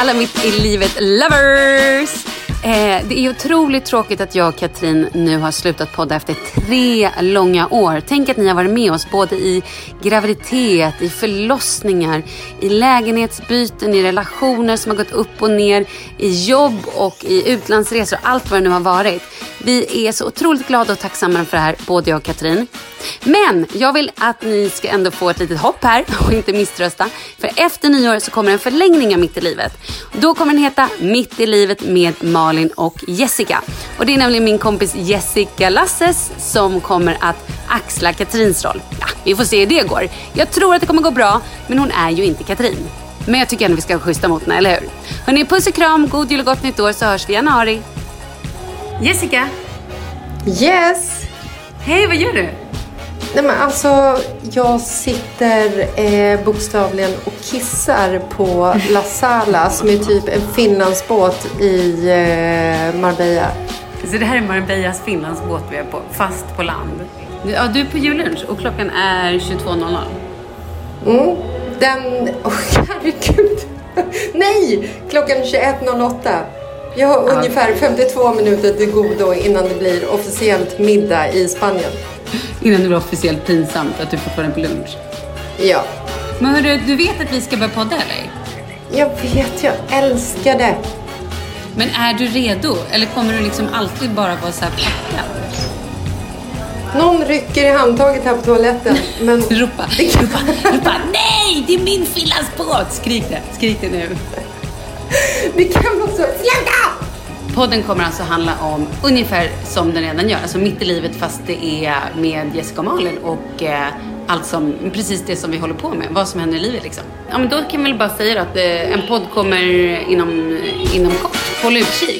Alla mitt i livet lovers! Eh, det är otroligt tråkigt att jag och Katrin nu har slutat podda efter tre långa år. Tänk att ni har varit med oss både i graviditet, i förlossningar, i lägenhetsbyten, i relationer som har gått upp och ner, i jobb och i utlandsresor. Allt vad det nu har varit. Vi är så otroligt glada och tacksamma för det här, både jag och Katrin. Men jag vill att ni ska ändå få ett litet hopp här och inte misströsta. För efter nyår så kommer en förlängning av Mitt i livet. Då kommer den heta Mitt i livet med Malin och Jessica. Och det är nämligen min kompis Jessica Lasses som kommer att axla Katrins roll. Ja, vi får se hur det går. Jag tror att det kommer gå bra, men hon är ju inte Katrin. Men jag tycker ändå vi ska vara schyssta mot henne, eller hur? Hörni, puss och kram, god jul och gott nytt år så hörs vi i januari. Jessica, Yes! hej vad gör du? Nej men alltså, jag sitter eh, bokstavligen och kissar på La Sala som är typ en Finlandsbåt i eh, Marbella. Så det här är Marbellas Finlandsbåt vi är på, fast på land. Ja, du är på jullunch och klockan är 22.00. Mm. Den... Åh, oh, herregud. Nej! Klockan 21.08. Jag har ja. ungefär 52 minuter till godo innan det blir officiellt middag i Spanien. Innan det blir officiellt pinsamt att du fortfarande är på lunch? Ja. Men hörru, du vet att vi ska börja podda eller? Jag vet, jag älskar det. Men är du redo? Eller kommer du liksom alltid bara vara så här packad? Någon rycker i handtaget här på toaletten. Men... ropa, ropa, ropa, nej! Det är min Fillas båt! Skrik det, skrik det nu. Vi kan också... Sluta! Podden kommer alltså handla om ungefär som den redan gör, alltså mitt i livet fast det är med Jessica och Malin och eh, allt som, precis det som vi håller på med, vad som händer i livet liksom. Ja men då kan vi väl bara säga att eh, en podd kommer inom, inom kort. Håll utkik.